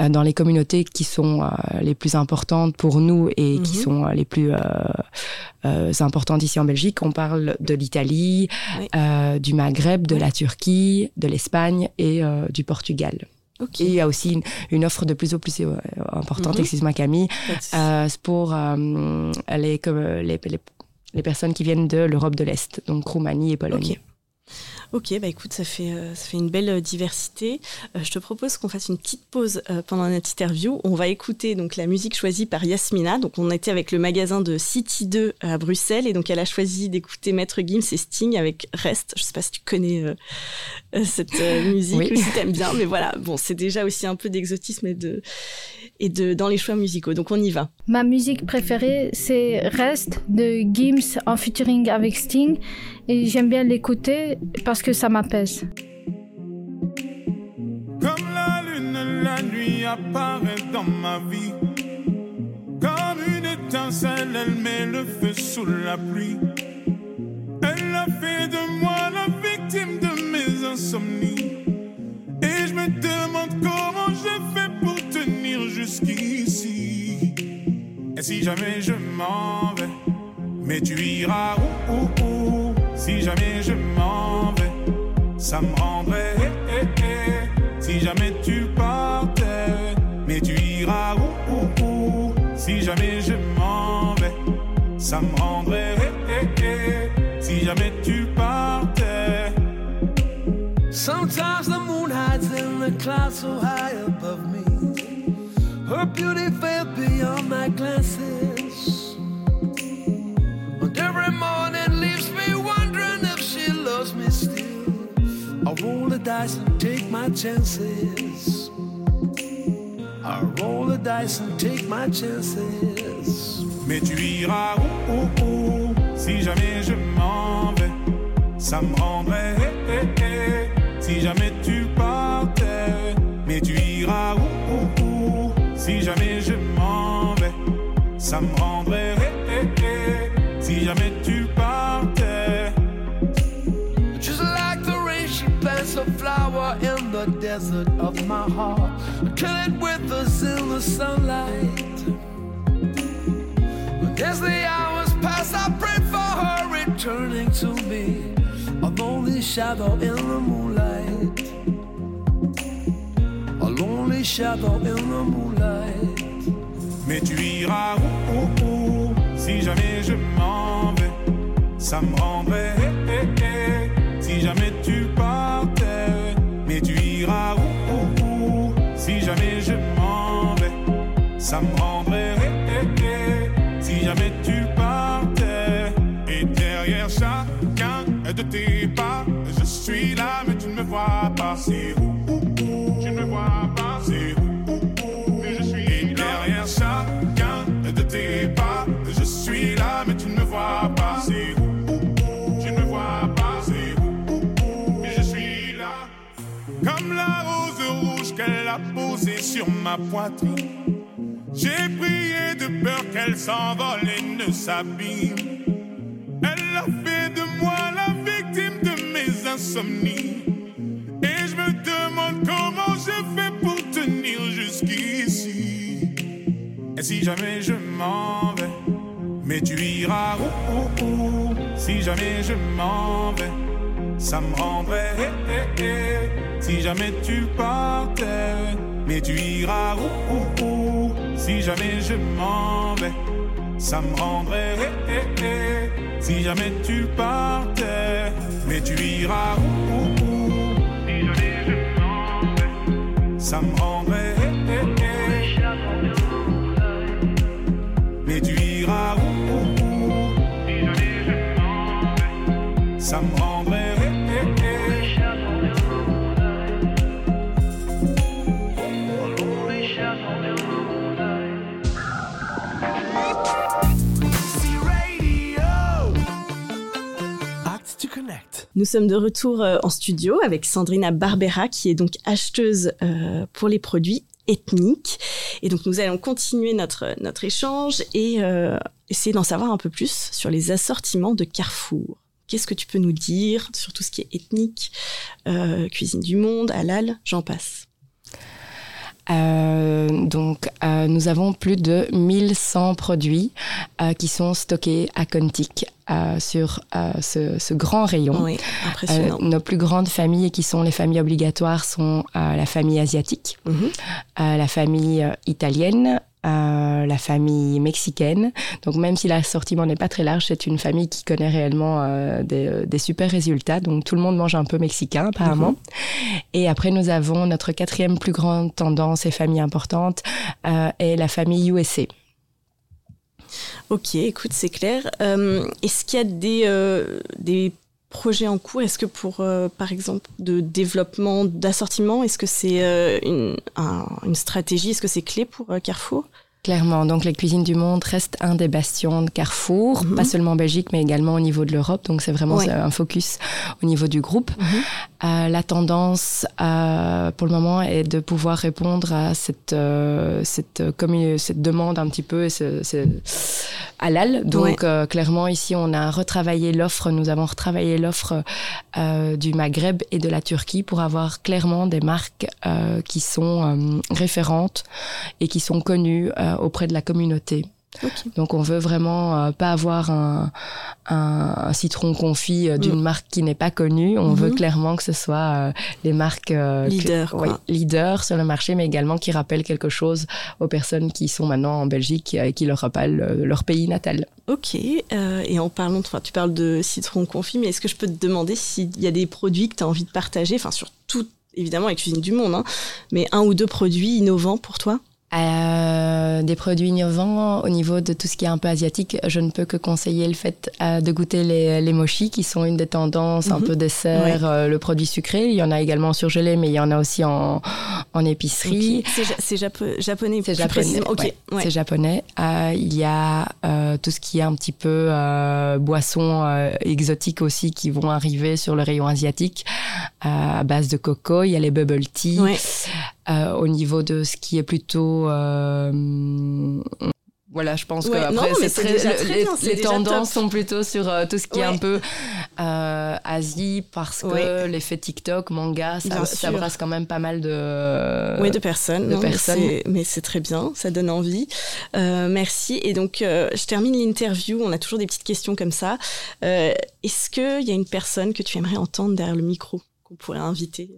O: Euh, dans les communautés qui sont euh, les plus importantes pour nous et qui
B: Mhm.
O: sont euh, les plus euh, euh, importantes ici en Belgique, on parle de l'Italie, du Maghreb, de la Turquie, de l'Espagne et du Portugal. Et il y a aussi une, une offre de plus en plus importante,
B: Mhm.
O: excuse-moi Camille, euh, pour euh, les, comme, les, personnes qui viennent de l'Europe de l'Est, donc Roumanie et Pologne.
B: Ok, bah écoute, ça fait, euh, ça fait une belle euh, diversité. Euh, je te propose qu'on fasse une petite pause euh, pendant notre interview. On va écouter donc la musique choisie par Yasmina. Donc on était avec le magasin de City 2 à Bruxelles et donc elle a choisi d'écouter Maître Gims et Sting avec Rest. Je sais pas si tu connais cette musique
O: Oui.
B: ou si t'aimes bien, mais voilà, bon, c'est déjà aussi un peu d'exotisme et de et de dans les choix musicaux. Donc on y va.
P: Ma musique préférée, c'est Rest de Gims en featuring avec Sting. Et j'aime bien l'écouter parce que ça m'apaise.
D: Comme la lune, la nuit apparaît dans ma vie. Comme une étincelle, elle met le feu sous la pluie. Tu iras
Q: roll the dice and take my chances. I roll the dice and take my chances.
D: Mais tu iras où, où, où Si jamais je m'en vais, ça me rendrait. eh, eh, eh. Si jamais tu partais, mais tu iras où, où, où Si jamais je m'en vais, ça me
Q: desert of my heart. Kill it with the silver sunlight. But as the hours pass, I pray for her returning to me. A lonely shadow in the moonlight. A lonely shadow in the moonlight.
D: Mais tu iras où, où, où si jamais je m'en vais. Ça me rendrait eh, eh, eh, Ça me rendrait eh, eh, eh, si jamais tu partais. Et derrière chacun de tes pas, je suis là, mais tu ne me vois pas. C'est où, où, où? Tu ne me vois pas. C'est où, où, où? Mais je suis Et derrière chacun de tes pas, je suis là, mais tu ne me vois pas. C'est où, où, où? Tu ne me vois pas. C'est où, où, où? Mais je suis là. Comme la rose rouge qu'elle a posée sur ma poitrine. J'ai prié de peur qu'elle s'envole et ne s'abîme. Elle a fait de moi la victime de mes insomnies. Et je me demande comment je fais pour tenir jusqu'ici. Et si jamais je m'en vais, mais tu iras où, où, où? Si jamais je m'en vais, ça me rendrait eh, eh, eh, Si jamais tu partais, mais tu iras où, où, Si jamais je m'en vais, ça me rendrait eh, eh, eh, Si jamais tu partais, mais tu iras où, Si jamais je m'en vais, ça me rendrait eh, mais tu iras Si jamais je m'en vais, ça me rendrait
B: Nous sommes de retour euh, en studio avec Sandrina Barbera, qui est donc acheteuse euh, pour les produits ethniques. Et donc nous allons continuer notre, échange et euh, essayer d'en savoir un peu plus sur les assortiments de Carrefour. Qu'est-ce que tu peux nous dire sur tout ce qui est ethnique, cuisine du monde, halal, j'en passe
O: Euh, donc, euh, nous avons plus de 1100 produits euh, qui sont stockés à Contic euh, sur euh, ce, ce grand rayon.
B: Oui, impressionnant.
O: Euh, nos plus grandes familles qui sont les familles obligatoires sont euh, la famille asiatique, euh, la famille italienne, euh, la famille mexicaine. Donc même si l'assortiment n'est pas très large, c'est une famille qui connaît réellement euh, des, euh, des super résultats. Donc tout le monde mange un peu mexicain apparemment. Et après nous avons notre quatrième plus grande tendance et famille importante euh, est la famille USA.
B: Ok, écoute, c'est clair. Euh, Est-ce qu'il y a des, des projets en cours? Est-ce que pour, euh, par exemple, de développement d'assortiment, est-ce que c'est euh, une, un- une stratégie? Est-ce que c'est clé pour euh, Carrefour?
O: Clairement, donc les cuisines du monde restent un des bastions de Carrefour,
B: Mhm.
O: pas seulement en Belgique, mais également au niveau de l'Europe. Donc c'est vraiment
B: Oui.
O: un focus au niveau du groupe.
B: Mhm.
O: Euh, la tendance euh, pour le moment est de pouvoir répondre à cette euh, cette commu- cette demande un petit peu ce, ce halal. Donc
B: Ouais.
O: euh, clairement ici on a retravaillé l'offre, nous avons retravaillé l'offre euh, du Maghreb et de la Turquie pour avoir clairement des marques euh, qui sont euh, référentes et qui sont connues euh, auprès de la communauté. Donc on veut vraiment euh, pas avoir un, un, un citron confit euh, d'une
B: Mm.
O: marque qui n'est pas connue. On veut clairement que ce soit euh, les marques euh,
B: Leaders,
O: oui, leaders sur le marché, mais également qui rappellent quelque chose aux personnes qui sont maintenant en Belgique et qui leur rappellent leur pays natal.
B: Ok, et en parlant, de- enfin, tu parles de citron confit, mais est-ce que je peux te demander s'il y a des produits que tu as envie de partager, enfin sur tout, évidemment, la cuisine du monde, hein, mais un ou deux produits innovants pour toi?
O: Euh, des produits innovants au niveau de tout ce qui est un peu asiatique, je ne peux que conseiller le fait euh, de goûter les, les mochis qui sont une des tendances un
B: Mhm.
O: peu dessert,
B: Ouais.
O: euh, le produit sucré. Il y en a également en surgelé, mais il y en a aussi en, en épicerie.
B: Ok. C'est ja- japonais,
O: C'est japonais.
B: précisément. Ok,
O: ouais,
B: ouais.
O: C'est japonais. Euh, il y a euh, tout ce qui est un petit peu euh, boissons euh, exotiques aussi qui vont arriver sur le rayon asiatique euh, à base de coco. Il y a les bubble tea. Euh, au niveau de ce qui est plutôt euh, voilà, je pense
B: Ouais,
O: que
B: non,
O: après,
B: mais
O: c'est
B: c'est
O: très-
B: déjà
O: le-
B: très
O: les,
B: bien,
O: tendances
B: top.
O: sont plutôt sur euh, tout ce qui est un peu euh, Asie parce que l'effet TikTok, manga, ça, ça brasse quand même pas mal de,
B: oui, de personnes.
O: de
B: non,
O: personnes.
B: c'est- Mais c'est très bien, ça donne envie. Merci. Et donc, je termine l'interview. On a toujours des petites questions comme ça. Est-ce qu'il y a une personne que tu aimerais entendre derrière le micro? Qu'on pourrait inviter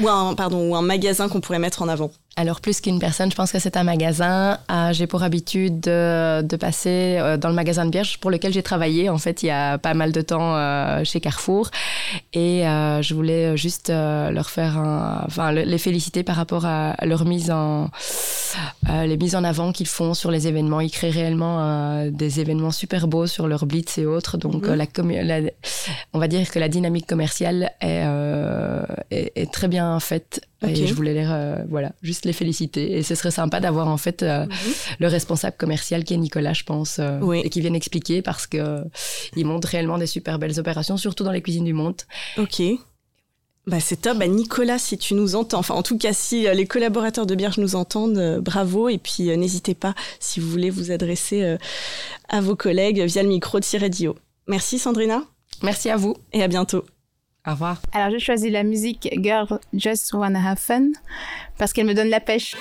B: ou un, pardon, ou un magasin qu'on pourrait mettre en avant
O: Alors plus qu'une personne, je pense que c'est un magasin. Euh, j'ai pour habitude de, de passer euh, dans le magasin de bière pour lequel j'ai travaillé en fait il y a pas mal de temps euh, chez Carrefour et euh, je voulais juste leur faire un, enfin le- les féliciter par rapport à leur mise en les mises en avant qu'ils font sur les événements. Ils créent réellement des événements super beaux sur leur blitz et autres. Donc
B: Mhm.
O: la, on va dire que la dynamique commerciale est, euh, est, est très bien faite. Et je voulais les, euh, voilà, juste les féliciter. Et ce serait sympa d'avoir en fait euh, le responsable commercial qui est Nicolas, je pense, euh,
B: Oui.
O: et qui vienne expliquer parce que il montre réellement des super belles opérations, surtout dans les cuisines du monde.
B: Ok. Bah, c'est top. Bah, Nicolas, si tu nous entends, enfin en tout cas si les collaborateurs de Bierge nous entendent, bravo. Et puis n'hésitez pas si vous voulez vous adresser à vos collègues via le micro de Ciredio. Merci Sandrina.
O: Merci à vous.
B: Et à bientôt.
O: Au.
R: Alors, j'ai choisi la musique Girl Just Wanna Have Fun parce qu'elle me donne la pêche.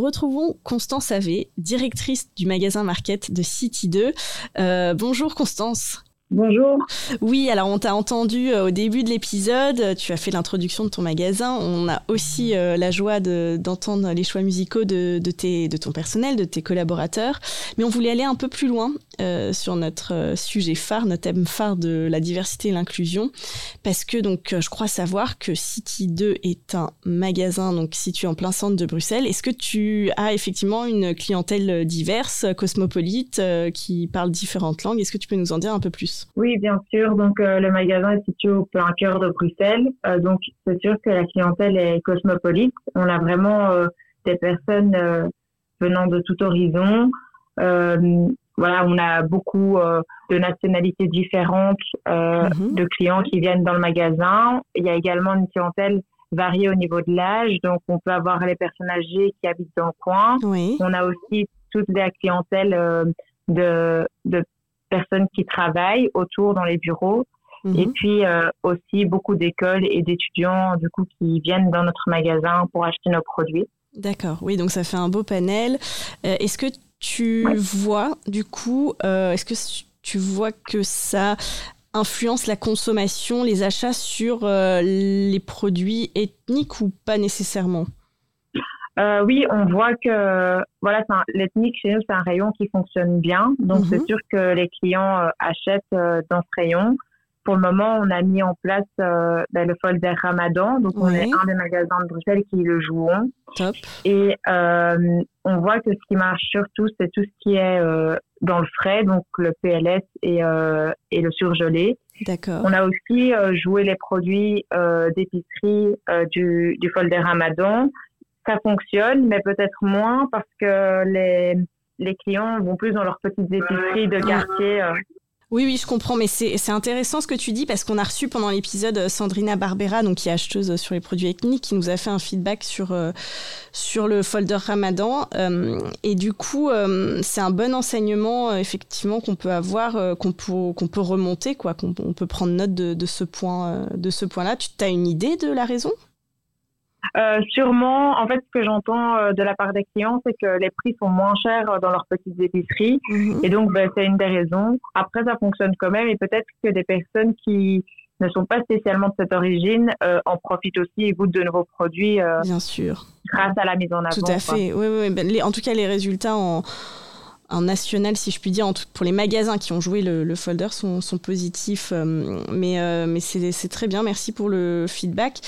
B: Nous retrouvons Constance Ave, directrice du magasin Market de City 2. Euh, bonjour Constance.
F: Bonjour.
B: Oui, alors on t'a entendu euh, au début de l'épisode, tu as fait l'introduction de ton magasin. On a aussi euh, la joie de- d'entendre les choix musicaux de, tes, de ton personnel, de tes collaborateurs. Mais on voulait aller un peu plus loin euh, sur notre sujet phare, notre thème phare de la diversité et l'inclusion. Parce que donc, je crois savoir que City 2 est un magasin donc situé en plein centre de Bruxelles. Est-ce que tu as effectivement une clientèle diverse, cosmopolite, qui parle différentes langues? Est-ce que tu peux nous en dire un peu plus?
F: Oui, bien sûr. Donc, euh, le magasin est situé au plein cœur de Bruxelles. Euh, donc, c'est sûr que la clientèle est cosmopolite. On a vraiment euh, des personnes venant de tout horizon. Voilà, on a beaucoup de nationalités différentes euh, de clients qui viennent dans le magasin. Il y a également une clientèle variée au niveau de l'âge. Donc, on peut avoir les personnes âgées qui habitent dans le coin. On a aussi toute la clientèle de, de personnes qui travaillent autour dans les bureaux. Et puis euh, aussi beaucoup d'écoles et d'étudiants du coup qui viennent dans notre magasin pour acheter nos produits.
B: D'accord, oui, donc ça fait un beau panel. Euh, est-ce que tu vois, du coup, euh, est-ce que tu vois que ça influence la consommation, les achats sur les produits ethniques ou pas nécessairement?
F: Euh, oui, on voit que voilà, un- l'ethnique chez nous, c'est un rayon qui fonctionne bien. Donc, c'est
B: Mhm.
F: sûr que les clients euh, achètent euh, dans ce rayon. Pour le moment, on a mis en place ben, le folder Ramadan. Donc, on est un des magasins de Bruxelles qui le jouons.
B: Top.
F: Et on voit que ce qui marche surtout, c'est tout ce qui est dans le frais, donc le PLS et, et le surgelé.
B: D'accord.
F: On a aussi joué les produits d'épicerie du, du folder Ramadan. Ça fonctionne, mais peut-être moins parce que les, les clients vont plus dans leurs petites épiceries de quartier. euh.
B: Oui, oui, je comprends, mais c'est intéressant ce que tu dis parce qu'on a reçu pendant l'épisode euh, Sandrina Barbera, donc qui est acheteuse sur les produits ethniques, qui nous a fait un feedback sur, euh, sur le folder Ramadan. Euh, et du coup, euh, c'est un bon enseignement, euh, effectivement, qu'on peut avoir, euh, qu'on peut, qu'on peut remonter, quoi, qu'on on peut prendre note de, euh, de ce point-là. Tu as une idée de la raison?
F: Euh, sûrement, en fait, ce que j'entends euh, de la part des clients, c'est que les prix sont moins chers euh, dans leurs petites épiceries. Et donc, ben, c'est une des raisons. Après, ça fonctionne quand même. Et peut-être que des personnes qui ne sont pas spécialement de cette origine euh, en profitent aussi et goûtent de nouveaux produits. euh,
B: Bien sûr.
F: Grâce à la mise en avant.
B: Tout à fait. Oui, oui, oui. Ben, les- en tout cas, les résultats en, national, si je puis dire, en tout- pour les magasins qui ont joué le, le folder sont, sont positifs. euh, mais euh, c'est très bien. Merci pour le feedback.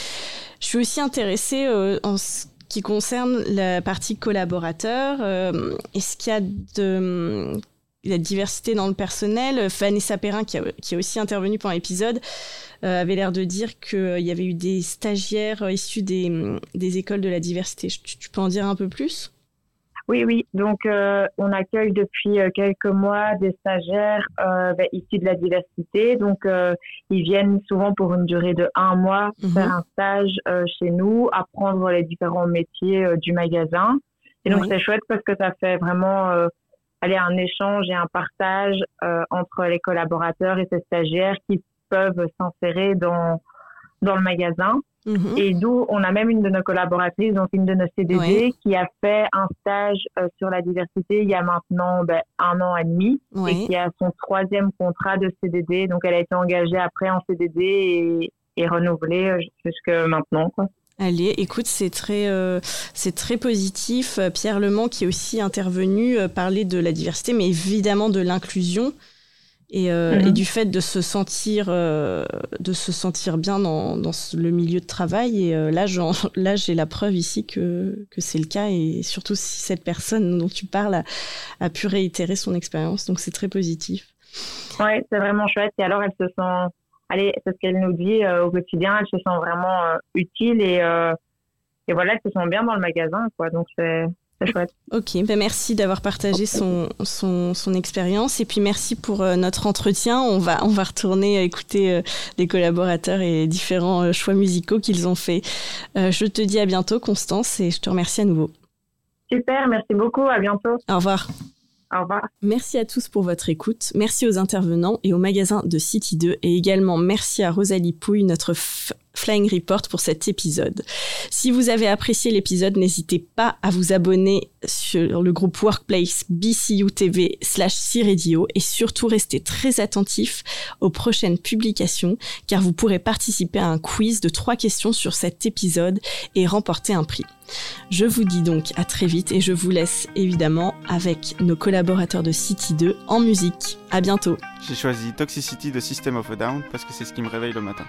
B: Je suis aussi intéressée euh, en ce qui concerne la partie collaborateur. euh, Est-ce qu'il y a de la diversité dans le personnel? Vanessa Perrin, qui a, aussi intervenu pendant l'épisode, euh, avait l'air de dire qu'il y avait eu des stagiaires issus des, écoles de la diversité. Tu peux en dire un peu plus?
F: Oui, oui. Donc, euh, on accueille depuis euh, quelques mois des stagiaires euh, ben, issus de la diversité. Donc, euh, ils viennent souvent pour une durée de un mois faire un stage euh, chez nous, apprendre les différents métiers euh, du magasin. Et donc,
B: Oui.
F: c'est chouette parce que ça fait vraiment euh, aller un échange et un partage euh, entre les collaborateurs et ces stagiaires qui peuvent s'insérer dans, dans le magasin.
B: Mhm.
F: Et d'où on a même une de nos collaboratrices, donc une de nos CDD, qui a fait un stage euh, sur la diversité il y a maintenant ben, un an et demi et qui a son troisième contrat de CDD. Donc elle a été engagée après en CDD et, et renouvelée euh, jusque maintenant. Quoi.
B: Allez, écoute, c'est très, euh, c'est très positif. Pierre Lemant, qui est aussi intervenu, euh, parlait de la diversité, mais évidemment de l'inclusion et, euh,
F: Mhm.
B: et du fait de se sentir, euh, de se sentir bien dans, dans ce- le milieu de travail. Et euh, là, là, j'ai la preuve ici que, que c'est le cas, et surtout si cette personne dont tu parles a, a pu réitérer son expérience. Donc, c'est très positif.
F: Ouais, c'est vraiment chouette. Et alors elle se sent, allez, c'est ce qu'elle nous dit euh, au quotidien, elle se sent vraiment utile et, et voilà, elle se sent bien dans le magasin. Quoi. Donc c'est chouette.
B: Ok, ben merci d'avoir partagé son, son, son expérience et puis merci pour euh, notre entretien. On va, on va retourner écouter euh, les collaborateurs et les différents euh, choix musicaux qu'ils ont faits. Euh, je te dis à bientôt, Constance, et je te remercie à nouveau.
F: Super, merci beaucoup. À bientôt.
B: Au revoir.
F: Au revoir.
B: Merci à tous pour votre écoute. Merci aux intervenants et au magasin de City 2 et également merci à Rosalie Pouille, notre Flying Report pour cet épisode. Si vous avez apprécié l'épisode, n'hésitez pas à vous abonner sur le groupe Workplace BCU TV slash C-Radio et surtout restez très attentifs aux prochaines publications car vous pourrez participer à un quiz de trois questions sur cet épisode et remporter un prix. Je vous dis donc à très vite et je vous laisse évidemment avec nos collaborateurs de City 2 en musique. À bientôt.
S: J'ai choisi Toxicity de System of a Down parce que c'est ce qui me réveille le matin.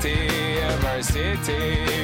Q: Toxicity of our city,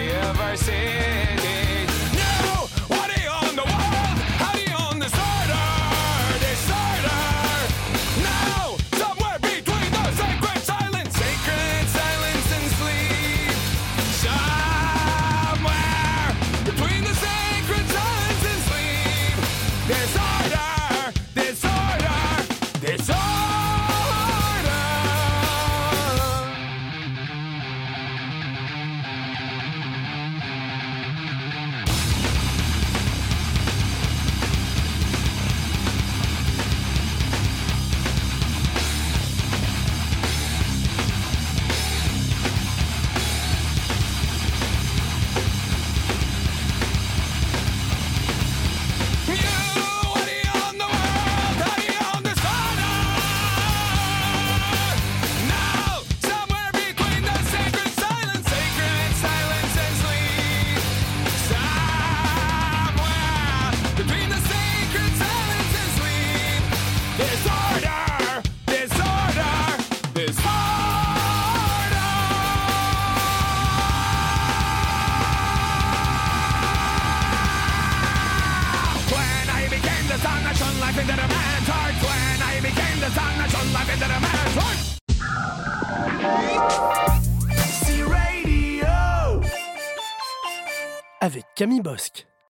T: C